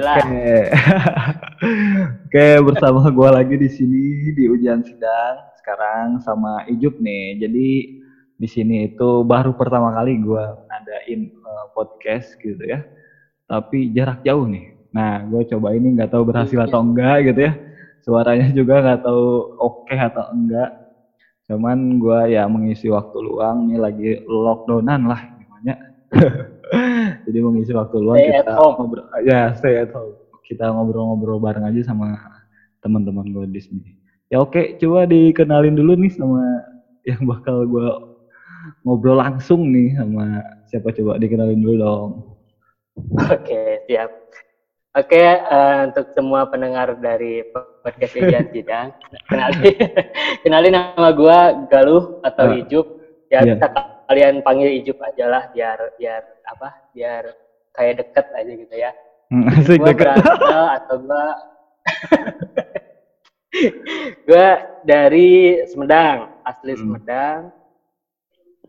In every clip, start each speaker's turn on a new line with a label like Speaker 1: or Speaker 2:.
Speaker 1: Oke. Oke, bersama gua lagi di sini di ujian sidang sekarang sama Ijup nih. Jadi di sini itu baru pertama kali gua ngadain uh, podcast gitu ya. Tapi jarak jauh nih. Nah, gue coba ini nggak tahu berhasil atau enggak gitu ya. Suaranya juga nggak tahu oke okay atau enggak. Cuman gue ya mengisi waktu luang nih lagi lockdownan lah gimana. Jadi mengisi waktu luang
Speaker 2: stay
Speaker 1: kita ngobrol ya stay at home. Kita ngobrol-ngobrol bareng aja sama teman-teman gue di sini. Ya oke, coba dikenalin dulu nih sama yang bakal gue ngobrol langsung nih sama siapa coba dikenalin dulu dong.
Speaker 2: Oke, siap. Oke, uh, untuk semua pendengar dari podcast Ujian Sidang, kenalin, kenalin nama gue Galuh atau uh, Ijup. Ya, yeah. kita kalian panggil Ijup aja lah, biar biar apa? Biar kayak deket aja gitu ya.
Speaker 1: Hmm, asik deket.
Speaker 2: berasal atau gue gue dari Sumedang, asli hmm. Sumedang.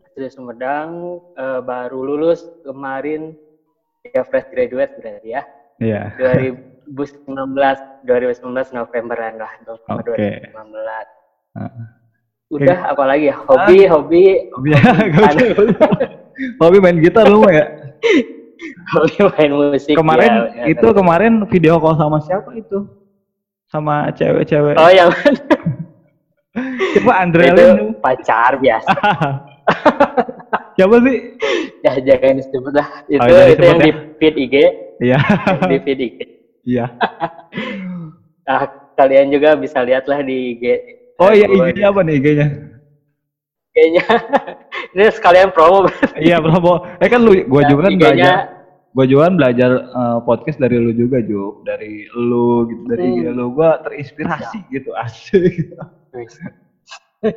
Speaker 2: Asli Sumedang, uh, baru lulus kemarin ya fresh graduate berarti ya.
Speaker 1: Iya.
Speaker 2: Yeah. 2019 2019 Novemberan lah November
Speaker 1: okay.
Speaker 2: 2019. Uh. Udah okay. apalagi ya hobi ah. hobi
Speaker 1: hobi, hobi main gitar lu ya?
Speaker 2: hobi main musik.
Speaker 1: Kemarin ya, itu ya, kemarin video call sama siapa itu? Sama cewek-cewek.
Speaker 2: Oh yang
Speaker 1: Coba Andre
Speaker 2: itu pacar biasa.
Speaker 1: Siapa sih?
Speaker 2: Ya jangan disebut lah. Itu oh, itu yang ya? di feed IG.
Speaker 1: Iya.
Speaker 2: di feed IG.
Speaker 1: Iya.
Speaker 2: nah, kalian juga bisa lihat lah di IG.
Speaker 1: Oh iya IG-nya apa nih IG-nya?
Speaker 2: IG-nya ini sekalian promo.
Speaker 1: iya promo. Eh kan lu, gua nah, juga kan belajar. Gua juga kan belajar uh, podcast dari lu juga Juk. Dari lu gitu, dari hmm. IG lu. Gua terinspirasi ya. gitu, asik.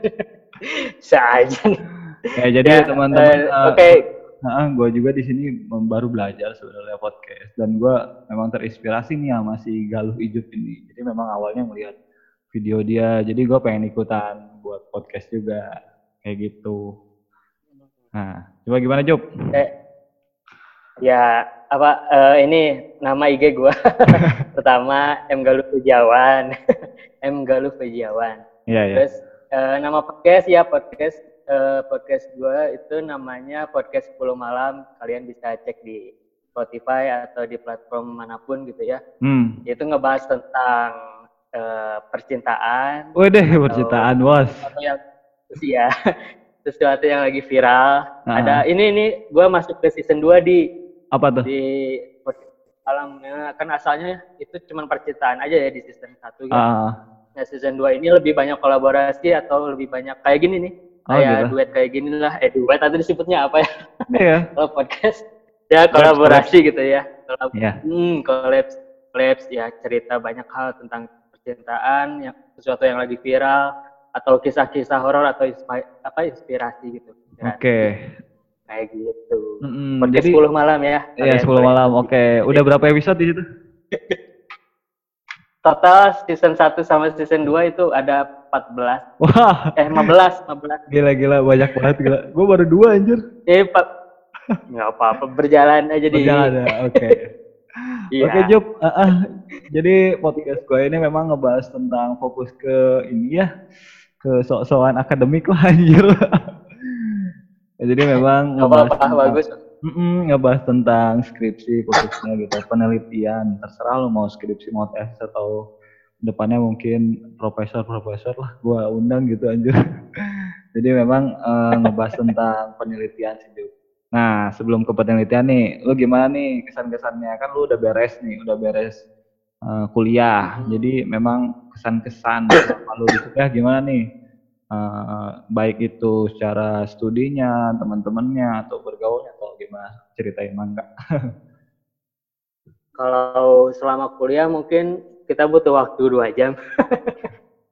Speaker 2: Saja.
Speaker 1: ya jadi ya, teman-teman.
Speaker 2: Uh, Oke. Okay.
Speaker 1: Nah, gue juga di sini baru belajar sebenarnya podcast dan gue memang terinspirasi nih sama si Galuh Ijup ini. Jadi memang awalnya melihat video dia, jadi gue pengen ikutan buat podcast juga kayak gitu. Nah, coba gimana Jup?
Speaker 2: Eh, ya apa uh, ini nama IG gue pertama M Galuh Pujiawan, M Galuh Pujiawan.
Speaker 1: Iya, iya.
Speaker 2: Terus uh, nama podcast ya podcast uh, podcast gue itu namanya podcast 10 malam. Kalian bisa cek di Spotify atau di platform mana pun gitu ya.
Speaker 1: Hmm.
Speaker 2: Itu ngebahas tentang uh, percintaan.
Speaker 1: deh percintaan, bos.
Speaker 2: Atau yang ya sesuatu yang lagi viral. Uh -huh. Ada ini ini gue masuk ke season 2 di
Speaker 1: apa tuh?
Speaker 2: Di alamnya kan asalnya itu cuma percintaan aja ya di season 1 gitu.
Speaker 1: Uh.
Speaker 2: Nah, season 2 ini lebih banyak kolaborasi atau lebih banyak kayak gini nih Oh, kayak gitu. duet kayak gini lah eh duet atau disebutnya apa ya
Speaker 1: iya
Speaker 2: kalau podcast ya kolaborasi gitu ya
Speaker 1: Kolab yeah.
Speaker 2: hmm collabs collabs ya cerita banyak hal tentang percintaan yang sesuatu yang lagi viral atau kisah-kisah horor atau inspi apa inspirasi gitu
Speaker 1: oke okay.
Speaker 2: kayak gitu
Speaker 1: mm,
Speaker 2: podcast
Speaker 1: jadi,
Speaker 2: 10 malam ya
Speaker 1: iya 10 malam oke okay. udah berapa episode di situ
Speaker 2: total season 1 sama season 2 itu ada 14.
Speaker 1: Wah.
Speaker 2: Eh 15, 15.
Speaker 1: Gila gila banyak banget gila. Gue baru dua anjir.
Speaker 2: Eh Pak. Enggak apa-apa, berjalan aja di.
Speaker 1: Berjalan ya, oke. Okay. Iya. Oke, Jup. Uh, uh. Jadi podcast gue ini memang ngebahas tentang fokus ke ini ya, ke sok-sokan akademik lah anjir. jadi memang
Speaker 2: ngebahas apa, apa, bagus
Speaker 1: Mm-mm, ngebahas tentang skripsi khususnya gitu penelitian terserah lo mau skripsi mau tes atau depannya mungkin profesor-profesor lah gua undang gitu anjir jadi memang uh, ngebahas tentang penelitian sih Juk. Nah sebelum ke penelitian nih lo gimana nih kesan-kesannya? Kan lo udah beres nih udah beres uh, kuliah. Hmm. jadi memang kesan-kesan kalau di kuliah gimana nih? Uh, baik itu secara studinya teman-temannya atau bergaulnya gimana? Ceritain mangga.
Speaker 2: Kalau selama kuliah mungkin kita butuh waktu dua jam.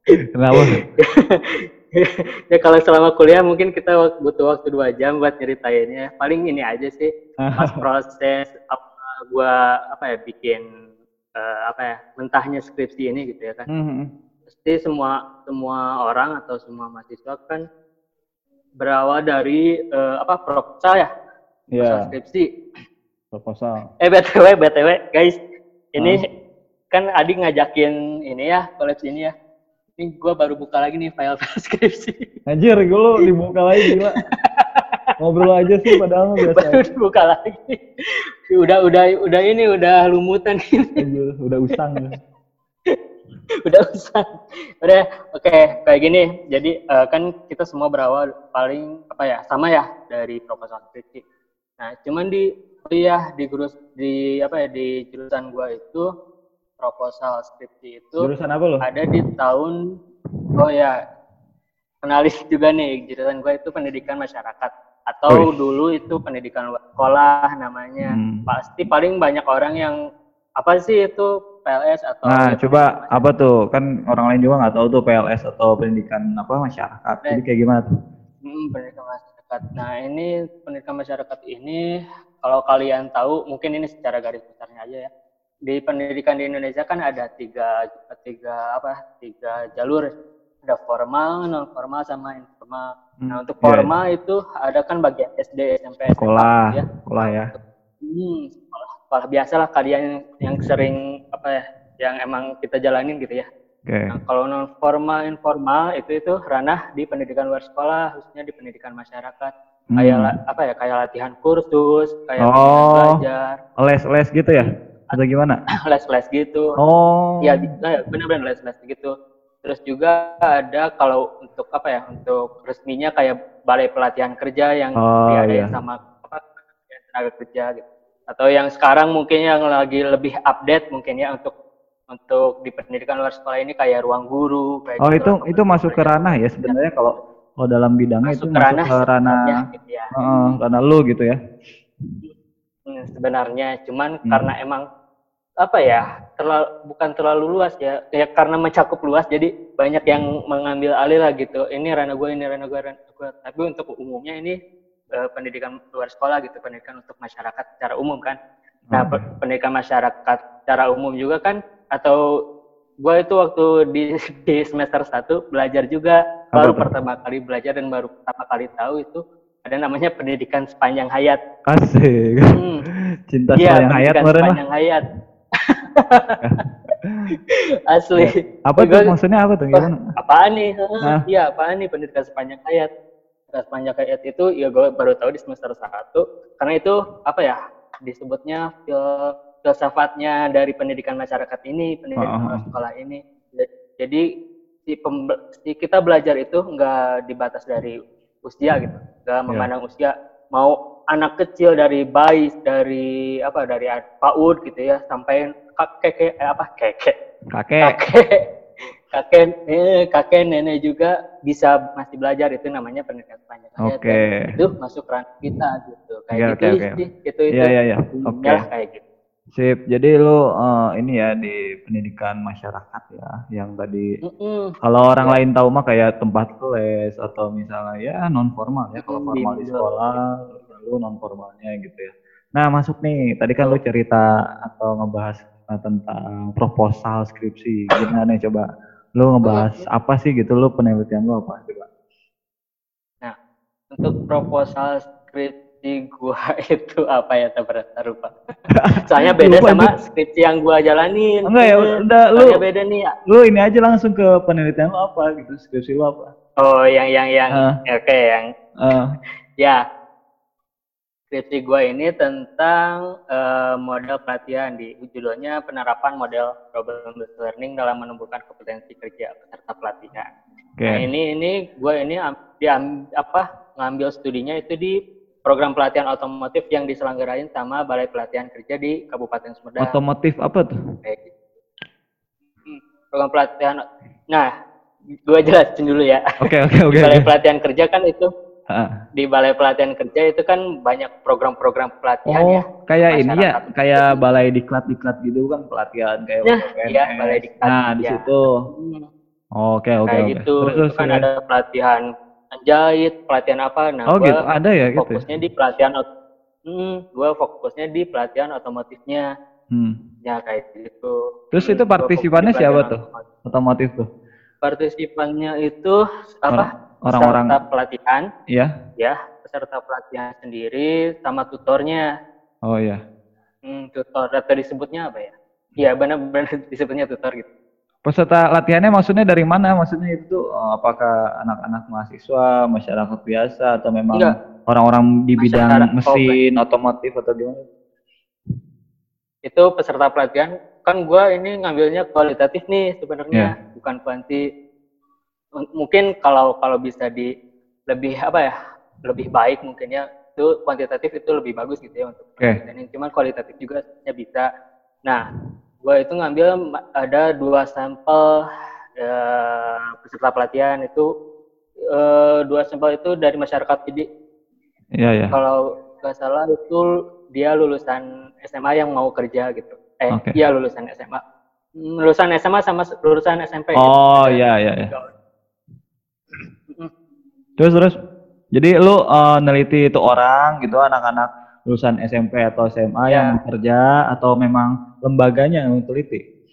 Speaker 1: Kenapa
Speaker 2: ya kalau selama kuliah mungkin kita butuh waktu dua jam buat ceritainnya paling ini aja sih pas proses apa gua apa ya bikin uh, apa ya mentahnya skripsi ini gitu ya kan mm -hmm. pasti semua semua orang atau semua mahasiswa kan berawal dari uh, apa proposal ya
Speaker 1: Iya.
Speaker 2: skripsi.
Speaker 1: Proposal.
Speaker 2: Eh BTW BTW guys, ini kan Adi ngajakin ini ya kolaps ini ya. Ini gue baru buka lagi nih file transkripsi.
Speaker 1: Anjir, gue lo dibuka lagi gila. Ngobrol aja sih padahal biasa.
Speaker 2: baru dibuka lagi. Udah udah udah ini udah lumutan ini.
Speaker 1: Anjir, udah usang. ya.
Speaker 2: udah usah udah oke kayak gini jadi eh, kan kita semua berawal paling apa ya sama ya dari proposal skripsi nah cuman di kuliah di gurus di apa ya di jurusan gua itu proposal skripsi itu
Speaker 1: Jurusan apa lo?
Speaker 2: ada di tahun oh ya kenalin juga nih jurusan gua itu pendidikan masyarakat atau
Speaker 1: Wih.
Speaker 2: dulu itu pendidikan luar sekolah namanya
Speaker 1: Hmm.
Speaker 2: pasti paling banyak orang yang apa sih itu PLS atau
Speaker 1: Nah, coba apa tuh? Kan orang lain juga nggak tahu tuh PLS atau pendidikan apa masyarakat. Jadi kayak gimana tuh?
Speaker 2: Hmm, pendidikan masyarakat. Nah, ini pendidikan masyarakat ini kalau kalian tahu, mungkin ini secara garis besarnya aja ya. Di pendidikan di Indonesia kan ada tiga, tiga apa? Tiga jalur. Ada formal, non formal, sama informal. Nah,
Speaker 1: Hmm,
Speaker 2: untuk
Speaker 1: iya,
Speaker 2: formal itu ada kan bagian SD, SMP, SMA,
Speaker 1: Sekolah,
Speaker 2: ya.
Speaker 1: sekolah ya.
Speaker 2: Hmm, sekolah, sekolah biasa lah kalian yang sering apa ya, yang emang kita jalanin gitu ya.
Speaker 1: Oke.
Speaker 2: Nah, kalau non formal informal itu itu ranah di pendidikan luar sekolah, khususnya di pendidikan masyarakat.
Speaker 1: Hmm.
Speaker 2: Kayak apa ya? Kayak latihan kursus, kayak
Speaker 1: Oh.
Speaker 2: belajar,
Speaker 1: Les-les gitu ya? Atau gimana?
Speaker 2: les-les gitu.
Speaker 1: Oh.
Speaker 2: Iya, ya, benar-benar les-les gitu. Terus juga ada kalau untuk apa ya? Untuk resminya kayak balai pelatihan kerja yang
Speaker 1: Oh,
Speaker 2: diadain
Speaker 1: iya.
Speaker 2: sama apa tenaga kerja gitu. Atau yang sekarang mungkin yang lagi lebih update mungkin ya untuk untuk di pendidikan luar sekolah ini kayak ruang guru kayak
Speaker 1: Oh
Speaker 2: gitu
Speaker 1: itu itu masuk ke ranah ya sebenarnya kalau kalau dalam bidangnya
Speaker 2: Masuk
Speaker 1: itu
Speaker 2: ke
Speaker 1: masuk
Speaker 2: ranah
Speaker 1: ke ranah
Speaker 2: gitu ya.
Speaker 1: Heeh, ranah lu gitu ya.
Speaker 2: Hmm, sebenarnya cuman
Speaker 1: Hmm.
Speaker 2: karena emang apa ya terlalu bukan terlalu luas ya ya karena mencakup luas jadi banyak yang mengambil alih lah gitu ini ranah gue ini ranah gue ranah gue tapi untuk umumnya ini eh, pendidikan luar sekolah gitu pendidikan untuk masyarakat secara umum kan nah
Speaker 1: Hmm.
Speaker 2: pe- pendidikan masyarakat secara umum juga kan atau gue itu waktu di, di semester 1 belajar juga
Speaker 1: Apa
Speaker 2: baru
Speaker 1: tuh?
Speaker 2: pertama kali belajar dan baru pertama kali tahu itu ada namanya pendidikan sepanjang hayat
Speaker 1: Asik.
Speaker 2: Hmm.
Speaker 1: Cinta hayat
Speaker 2: pendidikan
Speaker 1: lah.
Speaker 2: sepanjang hayat. Asli.
Speaker 1: Apa tuh maksudnya apa tuh gimana?
Speaker 2: apaan nih? Iya, apaan nih pendidikan sepanjang hayat? Pendidikan sepanjang hayat itu ya gue baru tahu di semester 1 karena itu apa ya? Disebutnya fil filsafatnya dari pendidikan masyarakat ini, pendidikan
Speaker 1: Oh, oh,
Speaker 2: luar
Speaker 1: oh.
Speaker 2: sekolah ini. Jadi si, si kita belajar itu nggak dibatas dari usia gitu, nggak
Speaker 1: Iya.
Speaker 2: memandang usia. Mau anak kecil dari bayi, dari apa dari PAUD gitu ya, sampai kakek eh, apa kakek
Speaker 1: Kakek.
Speaker 2: kakek kakek eh, kakek nenek juga bisa masih belajar itu namanya pendidikan sepanjang hayat
Speaker 1: Oke.
Speaker 2: dan itu masuk ranah kita gitu kayak
Speaker 1: Oke,
Speaker 2: gitu
Speaker 1: oke, oke.
Speaker 2: sih itu itu
Speaker 1: Iya iya iya.
Speaker 2: umumnya
Speaker 1: Oke.
Speaker 2: kayak gitu
Speaker 1: Sip. Jadi lu eh, ini ya di pendidikan masyarakat ya yang tadi
Speaker 2: Mm-mm.
Speaker 1: kalau orang lain tahu mah kayak tempat les atau misalnya ya non formal ya kalau
Speaker 2: Mm,
Speaker 1: formal di sekolah lalu non formalnya gitu ya. Nah masuk nih tadi kan lu cerita atau ngebahas tentang proposal skripsi. Gimana nih coba? Lu ngebahas apa sih gitu? Lu penelitian lu apa? Coba?
Speaker 2: nah untuk proposal skripsi gua itu apa ya? Tak pernah lupa. Soalnya beda
Speaker 1: Lupa,
Speaker 2: sama skripsi yang gua jalanin.
Speaker 1: Enggak ya
Speaker 2: Hmm,
Speaker 1: udah lu
Speaker 2: beda nih ya.
Speaker 1: lu ini aja langsung ke penelitian lu apa gitu skripsi lu apa?
Speaker 2: oh yang yang yang.
Speaker 1: Ah.
Speaker 2: oke yang.
Speaker 1: Eh,
Speaker 2: Ya, skripsi gue ini tentang eh, model pelatihan di judulnya penerapan model problem based learning dalam menumbuhkan kompetensi kerja peserta pelatihan.
Speaker 1: Oke.
Speaker 2: Nah ini ini gue ini am- diam, apa ngambil studinya itu di program pelatihan otomotif yang diselenggarain sama Balai Pelatihan Kerja di Kabupaten Sumedang.
Speaker 1: Otomotif apa tuh?
Speaker 2: Kayak gitu. Hmm, Program pelatihan. Nah, gue jelasin dulu ya.
Speaker 1: Oke oke oke.
Speaker 2: Balai. Pelatihan Kerja kan itu Di Balai Pelatihan Kerja itu kan banyak program-program pelatihan ya.
Speaker 1: Oh, kayak ini ya, kayak balai diklat-diklat gitu kan pelatihan kayak
Speaker 2: Nah, iya, balai diklat,
Speaker 1: Nah, di
Speaker 2: iya.
Speaker 1: situ.
Speaker 2: Hmm,
Speaker 1: Oke, oke, oke.
Speaker 2: gitu.
Speaker 1: Terus,
Speaker 2: kan
Speaker 1: oke.
Speaker 2: ada pelatihan menjahit, pelatihan apa. Nah,
Speaker 1: Oh,
Speaker 2: gua
Speaker 1: gitu. Ada ya gitu. ya?
Speaker 2: fokusnya di pelatihan ot- hmm, gua fokusnya di pelatihan otomotifnya.
Speaker 1: Hmm.
Speaker 2: Ya kayak gitu.
Speaker 1: Terus
Speaker 2: Hmm,
Speaker 1: itu partisipannya siapa tuh?
Speaker 2: otomotif.
Speaker 1: Otomotif tuh.
Speaker 2: Partisipannya itu apa?
Speaker 1: Orang-orang
Speaker 2: Peserta pelatihan,
Speaker 1: Iya.
Speaker 2: ya, peserta pelatihan sendiri sama tutornya.
Speaker 1: Oh iya.
Speaker 2: Hmm, tutor atau disebutnya apa ya? Iya benar-benar disebutnya tutor gitu.
Speaker 1: Peserta latihannya maksudnya dari mana? Maksudnya itu eh, apakah anak-anak mahasiswa, masyarakat biasa atau memang orang-orang di bidang masyarakat, mesin, oh, otomotif atau gimana?
Speaker 2: Itu peserta pelatihan kan gue ini ngambilnya kualitatif nih sebenarnya, yeah. bukan kuanti. Mungkin kalau kalau bisa di lebih apa ya, lebih baik mungkin ya itu kuantitatif itu lebih bagus gitu ya untuk okay. Cuman kualitatif juga bisa. Nah, gue itu ngambil ada dua sampel uh, peserta pelatihan itu uh, dua sampel itu dari masyarakat jadi
Speaker 1: iya ya
Speaker 2: kalau nggak salah itu dia lulusan SMA yang mau kerja gitu eh okay. iya lulusan SMA lulusan SMA sama lulusan SMP
Speaker 1: oh iya iya ya. Terus terus jadi lu uh, neliti itu orang gitu anak-anak lulusan SMP atau SMA ya. yang bekerja atau memang lembaganya yang teliti?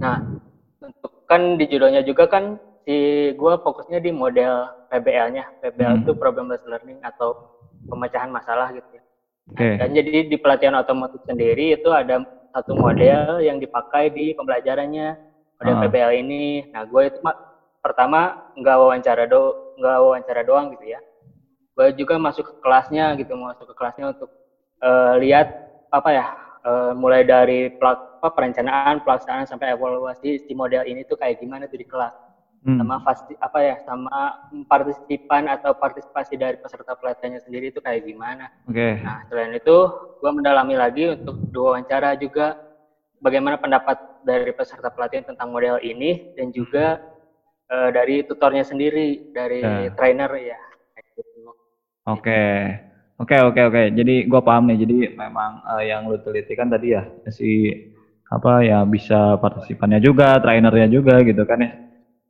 Speaker 2: Nah, untuk kan di judulnya juga kan si gue fokusnya di model PBL-nya. PBL hmm. itu problem based learning atau pemecahan masalah gitu ya. Okay. Dan jadi di pelatihan otomotif sendiri itu ada satu model yang dipakai di pembelajarannya model uh. PBL ini. Nah, gue itu pertama nggak wawancara do nggak wawancara doang gitu ya gue juga masuk ke kelasnya gitu masuk ke kelasnya untuk uh, lihat apa ya uh, mulai dari pelak, apa, perencanaan pelaksanaan sampai evaluasi si model ini tuh kayak gimana tuh di kelas hmm. sama pasti apa ya sama partisipan atau partisipasi dari peserta pelatihannya sendiri itu kayak gimana.
Speaker 1: Okay.
Speaker 2: Nah selain itu gue mendalami lagi untuk dua wawancara juga bagaimana pendapat dari peserta pelatihan tentang model ini dan juga uh, dari tutornya sendiri dari yeah. trainer ya
Speaker 1: Oke. Oke, oke, oke. Jadi gua paham nih. Jadi memang uh, yang lu teliti kan tadi ya si apa ya bisa partisipannya juga, trainernya juga gitu kan ya.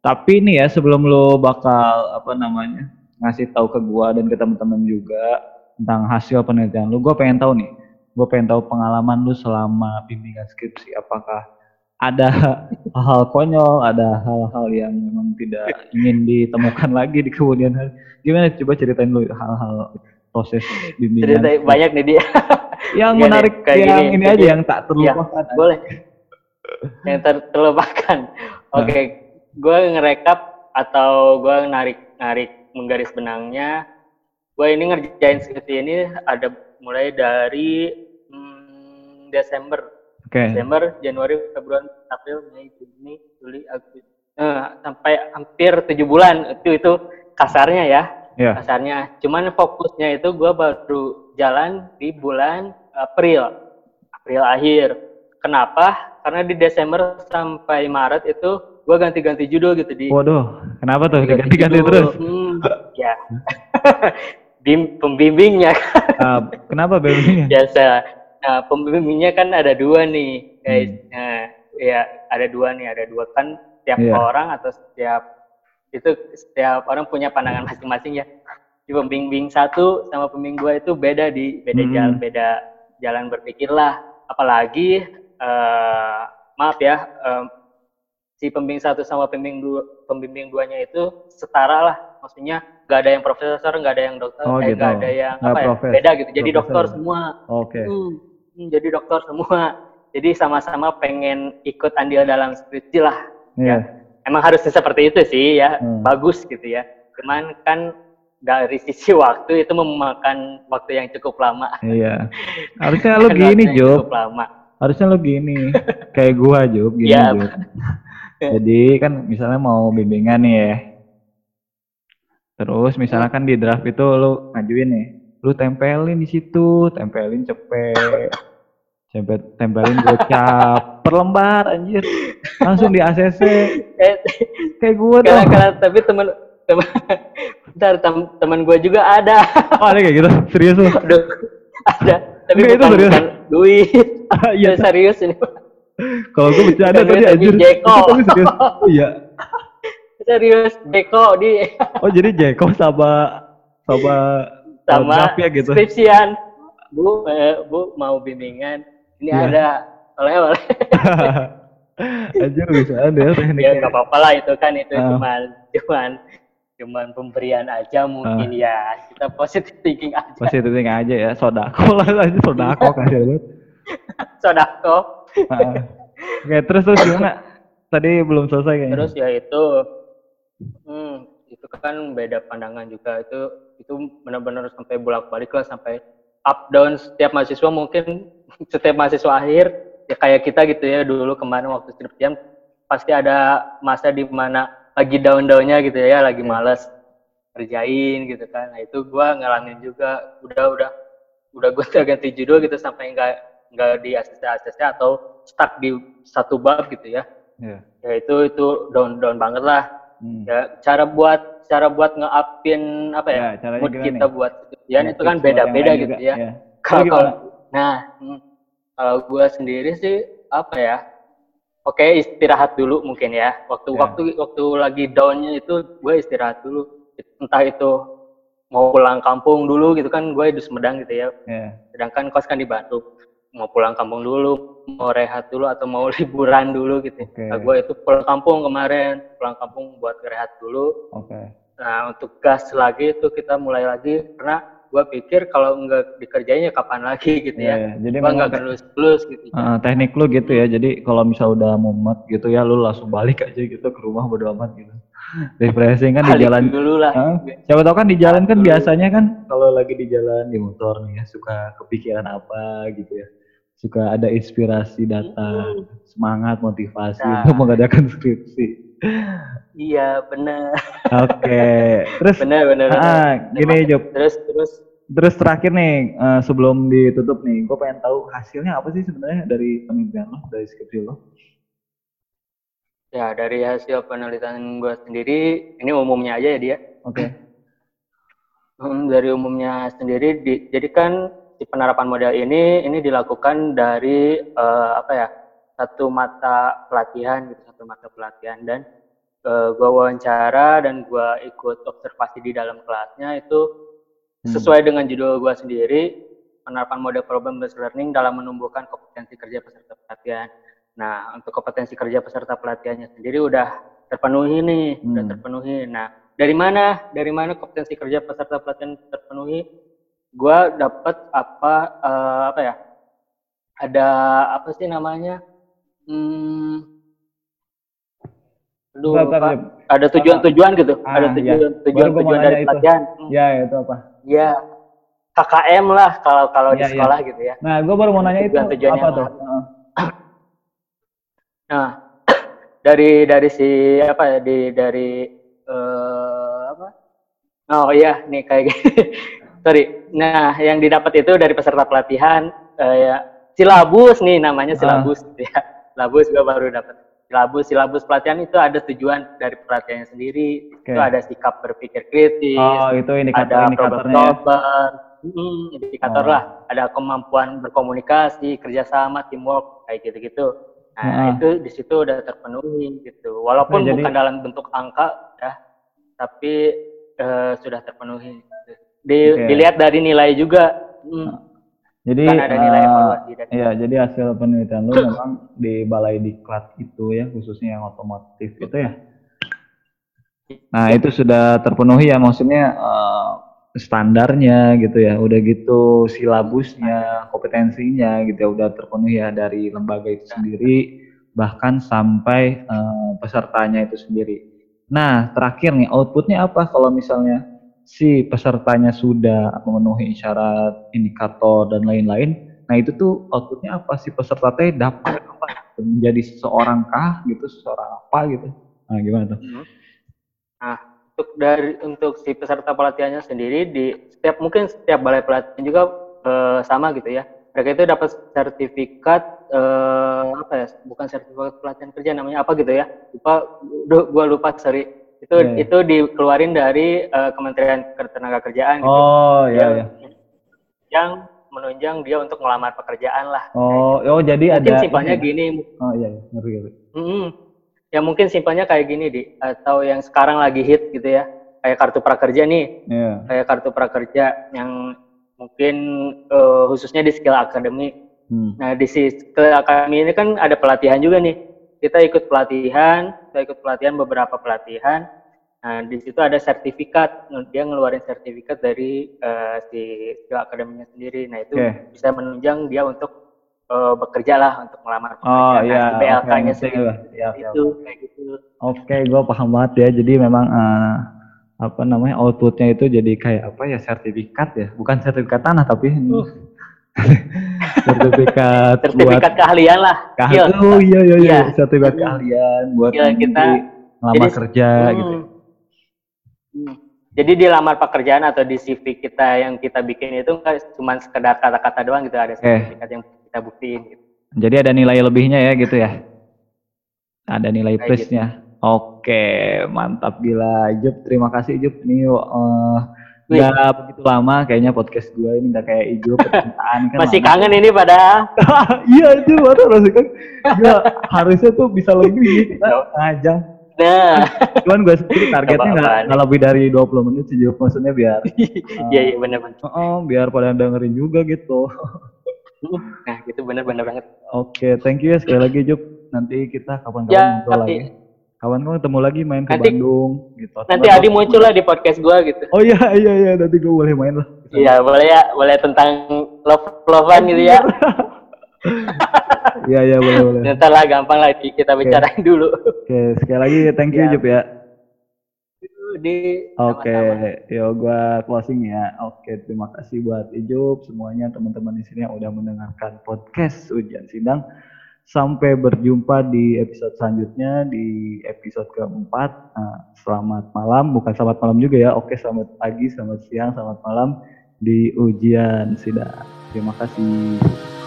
Speaker 1: Tapi nih ya sebelum lu bakal apa namanya ngasih tahu ke gua dan ke teman-teman juga tentang hasil penelitian lu, gua pengen tahu nih. Gua pengen tahu pengalaman lu selama bimbingan skripsi. Apakah ada hal-hal konyol, ada hal-hal yang memang tidak ingin ditemukan lagi di kemudian hari. Gimana coba ceritain lu hal-hal proses bimbingan.
Speaker 2: Ceritain banyak nih dia.
Speaker 1: yang Gini, menarik kayak yang gini, ini aja yang tak terlupakan.
Speaker 2: Ya, boleh. yang ter terlupakan. Oke, okay. gue ngerekap atau gue narik narik menggaris benangnya. Gue ini ngerjain skripsi ini ada mulai dari hmm, Desember
Speaker 1: Okay.
Speaker 2: Desember, Januari, Februari, April, Mei, Juni, Juli, Agustus. Uh, sampai hampir tujuh bulan itu itu kasarnya ya. Yeah. Kasarnya. Cuman fokusnya itu gue baru jalan di bulan April. April akhir. Kenapa? Karena di Desember sampai Maret itu gue ganti-ganti judul gitu di.
Speaker 1: Waduh, kenapa tuh ganti-ganti terus?
Speaker 2: Hmm, ya. Bim, pembimbingnya.
Speaker 1: uh, kenapa pembimbingnya?
Speaker 2: Biasa Nah, pembimbingnya kan ada dua nih, guys. Hmm. Nah, ya ada dua nih, ada dua kan setiap yeah. orang atau setiap itu setiap orang punya pandangan masing-masing ya. Di pembimbing satu sama pembimbing dua itu beda di beda hmm. jalan beda jalan berpikir lah. Apalagi uh, maaf ya, um, si pembimbing satu sama pembimbing dua pembimbing duanya itu setara lah, maksudnya nggak ada yang profesor, nggak ada yang dokter, oh, eh, gitu. gak ada yang apa ya, beda gitu. Jadi profesor. dokter semua.
Speaker 1: Oke. Okay.
Speaker 2: Hmm, jadi dokter semua. Jadi sama-sama pengen ikut andil dalam skripsi lah yeah. ya emang harusnya seperti itu sih ya. Hmm. bagus gitu ya. Cuman kan dari sisi waktu itu memakan waktu yang cukup lama.
Speaker 1: Iya. Harusnya lo gini Jo harusnya lo gini. Kayak gua Jo gini yeah. Jo jadi kan misalnya mau bimbingan nih ya. Terus misalnya kan di draft itu lo ngajuin nih lu tempelin di situ, tempelin cepet, tempel tempelin gocap per lembar anjir, langsung di ACC. Kayak gue
Speaker 2: tuh. Kalau tapi temen temen ntar temen gue juga ada.
Speaker 1: Oh ada kayak gitu, serius lu?
Speaker 2: Aduh, ada. Tapi Enggak, bukan, itu serius. bukan duit. Iya serius ini.
Speaker 1: Kalau gue bercanda tadi anjir.
Speaker 2: Jeko.
Speaker 1: Tapi serius. Iya.
Speaker 2: Serius, Jeko di.
Speaker 1: Oh jadi Jeko sama sama
Speaker 2: sama ya gitu. skripsian bu eh, bu mau bimbingan ini yeah. ada oleh oleh
Speaker 1: aja bisa ada ya
Speaker 2: tekniknya ya nggak apa-apa lah itu kan itu uh. cuman cuman cuman pemberian aja mungkin uh. ya kita positive thinking aja
Speaker 1: positive thinking aja ya sodako lah aja sodako kasih lu
Speaker 2: sodako
Speaker 1: Oke, okay, terus terus gimana? Tadi belum selesai kayaknya.
Speaker 2: Terus ya itu, hmm, itu kan beda pandangan juga itu itu benar-benar sampai bolak-balik lah sampai up down setiap mahasiswa mungkin setiap mahasiswa akhir ya kayak kita gitu ya dulu kemarin waktu skripsian pasti ada masa di mana lagi down-downnya gitu ya lagi iya. males kerjain gitu kan nah itu gue ngalamin juga udah udah udah gue ganti judul gitu sampai nggak nggak di ACC ACC atau stuck di satu bab gitu ya yeah. ya itu itu down down banget lah hmm. ya cara buat cara buat ngeupin apa ya, ya mood kita nih? buat ya, itu kan beda-beda gitu juga. ya, ya. kalau nah hmm, kalau gue sendiri sih apa ya oke okay, istirahat dulu mungkin ya waktu ya. waktu waktu lagi downnya itu gue istirahat dulu entah itu mau pulang kampung dulu gitu kan gue di Sumedang gitu ya yeah. sedangkan kos kan di Bandung mau pulang kampung dulu mau rehat dulu atau mau liburan dulu gitu okay. nah, gue itu pulang kampung kemarin pulang kampung buat rehat dulu okay. nah untuk gas lagi itu kita mulai lagi karena gue pikir kalau nggak dikerjainnya kapan lagi gitu yeah, ya yeah. jadi gue nggak lulus lulus gitu
Speaker 1: uh, teknik lu gitu ya jadi kalau misal udah mumet gitu ya lu langsung balik aja gitu ke rumah bodo amat gitu refreshing kan di jalan
Speaker 2: dulu lah.
Speaker 1: Uh, siapa tahu kan di jalan kan biasanya kan kalau lagi di jalan di motor nih ya suka kepikiran apa gitu ya. Suka ada inspirasi datang, hmm. semangat, motivasi nah. untuk mengadakan skripsi.
Speaker 2: Iya, benar.
Speaker 1: Oke. Okay. Terus
Speaker 2: benar benar.
Speaker 1: Ah, gini, Job.
Speaker 2: Terus terus
Speaker 1: Terus terakhir nih, uh, sebelum ditutup nih, gue pengen tahu hasilnya apa sih sebenarnya dari penelitian lo, dari skripsi lo?
Speaker 2: Ya, dari hasil penelitian gue sendiri, ini umumnya aja ya dia.
Speaker 1: Oke. Okay.
Speaker 2: Hmm, dari umumnya sendiri, di, jadi kan si penerapan model ini, ini dilakukan dari uh, apa ya, satu mata pelatihan gitu, satu mata pelatihan dan uh, gue wawancara dan gue ikut observasi di dalam kelasnya itu hmm. sesuai dengan judul gue sendiri, penerapan model problem based learning dalam menumbuhkan kompetensi kerja peserta pelatihan Nah, untuk kompetensi kerja peserta pelatihannya sendiri udah terpenuhi nih, hmm. udah terpenuhi. Nah, dari mana? Dari mana kompetensi kerja peserta pelatihan terpenuhi? Gua dapat apa uh, apa ya? Ada apa sih namanya? Hmm, Aduh, ada tujuan-tujuan gitu. Ah, ada tujuan-tujuan ya. dari pelatihan.
Speaker 1: Hmm. Ya, itu apa?
Speaker 2: Ya, KKM lah kalau kalau ya, di iya. sekolah ya. gitu ya.
Speaker 1: Nah, gue baru mau nanya itu apa tuh?
Speaker 2: Nah, dari dari si apa ya di dari uh, apa? Oh iya, nih kayak gini. Sorry. Nah, yang didapat itu dari peserta pelatihan uh, ya silabus nih namanya ah. silabus uh. ya. Silabus gue baru dapat. Silabus silabus pelatihan itu ada tujuan dari pelatihannya sendiri. Okay. Itu ada sikap berpikir kritis.
Speaker 1: Oh, itu indikator ada indikatornya.
Speaker 2: Hmm, indikator oh. lah. Ada kemampuan berkomunikasi, kerjasama, teamwork kayak gitu-gitu Nah, nah, itu di situ udah terpenuhi gitu. Walaupun nah, bukan dalam bentuk angka ya, tapi uh, sudah terpenuhi. Di, okay. Dilihat dari nilai juga. Hmm, nah,
Speaker 1: jadi kan ada nilai uh, evaluasi Iya, jadi hasil penelitian lu memang di balai diklat itu ya, khususnya yang otomotif itu ya. Nah, itu sudah terpenuhi ya maksudnya uh, standarnya gitu ya, udah gitu silabusnya, kompetensinya gitu ya udah terpenuhi ya dari lembaga itu sendiri bahkan sampai uh, pesertanya itu sendiri. Nah, terakhir nih outputnya apa kalau misalnya si pesertanya sudah memenuhi syarat indikator dan lain-lain. Nah, itu tuh outputnya apa si peserta teh dapat apa? Menjadi seseorang kah gitu, seseorang apa gitu. Nah, gimana tuh?
Speaker 2: Nah, untuk dari untuk si peserta pelatihannya sendiri di setiap mungkin setiap balai pelatihan juga uh, sama gitu ya mereka itu dapat sertifikat uh, apa ya bukan sertifikat pelatihan kerja namanya apa gitu ya lupa gua lupa sorry itu yeah. Iya. itu dikeluarin dari uh, Kementerian Ketenagakerjaan gitu
Speaker 1: oh iya yeah, yeah.
Speaker 2: yang menunjang dia untuk melamar pekerjaan lah
Speaker 1: oh oh jadi
Speaker 2: mungkin
Speaker 1: ada
Speaker 2: simpelnya gini
Speaker 1: oh iya, iya. ngerti ngerti mm -hmm
Speaker 2: ya mungkin simpelnya kayak gini di. Atau yang sekarang lagi hit gitu ya. Kayak kartu prakerja nih. Yeah. kayak kartu prakerja yang mungkin uh, khususnya di skill academy hmm. nah di skill academy ini kan ada pelatihan juga nih. Kita ikut pelatihan kita ikut pelatihan beberapa pelatihan. Nah di situ ada sertifikat. Dia ngeluarin sertifikat dari uh, si skill academy sendiri. Nah itu okay. bisa menunjang dia untuk uh, bekerja lah untuk melamar
Speaker 1: pekerjaan. Oh iya.
Speaker 2: BLK-nya okay, sendiri. Ya, itu kayak gitu.
Speaker 1: Oke, okay, gue paham banget ya. Jadi memang uh, apa namanya outputnya itu jadi kayak apa ya sertifikat ya, bukan sertifikat tanah tapi uh. sertifikat
Speaker 2: sertifikat buat, keahlian lah.
Speaker 1: Keahlian. Oh iya iya iya, iya. sertifikat keahlian buat iya, kita melamar kerja hmm, gitu.
Speaker 2: Hmm. Jadi di lamar pekerjaan atau di CV kita yang kita bikin itu cuma sekedar kata-kata doang gitu, ada sertifikat eh. yang kita buktiin. Gitu.
Speaker 1: Jadi ada nilai lebihnya ya gitu ya? Ada nilai plusnya. Gitu. Oke, mantap gila. Jup, terima kasih Jup. Ini uh, Gak begitu lama kayaknya podcast gue ini gak kayak Ijo
Speaker 2: percintaan kan Masih lama. kangen ini pada
Speaker 1: Iya itu baru masih kan Gila, harusnya tuh bisa lebih kita ngajang Nah, cuman gue sendiri targetnya nggak lebih dari 20 menit sih, maksudnya biar
Speaker 2: iya uh, iya benar-benar.
Speaker 1: Uh, uh, biar pada dengerin juga gitu.
Speaker 2: nah, gitu benar-benar banget.
Speaker 1: Oke, okay, thank you ya sekali lagi Jup. Nanti kita kapan-kapan ya, ngobrol lagi. Kawan kawan ketemu lagi main ke nanti, Bandung gitu.
Speaker 2: Nanti Adi muncul lah di podcast gue gitu.
Speaker 1: Oh iya iya iya nanti gue boleh main lah.
Speaker 2: Iya boleh ya, boleh tentang love lovean gitu ya.
Speaker 1: Iya iya boleh boleh.
Speaker 2: Nanti lah gampang lah kita okay. bicarain dulu.
Speaker 1: Oke okay, sekali lagi thank you ya. Jup ya.
Speaker 2: Di
Speaker 1: Oke, okay. yo gua closing ya. Oke, okay, terima kasih buat Ijup semuanya teman-teman di sini yang udah mendengarkan podcast ujian sidang. Sampai berjumpa di episode selanjutnya di episode keempat. Nah, selamat malam, bukan selamat malam juga ya. Oke, selamat pagi, selamat siang, selamat malam di ujian sidang. Terima kasih.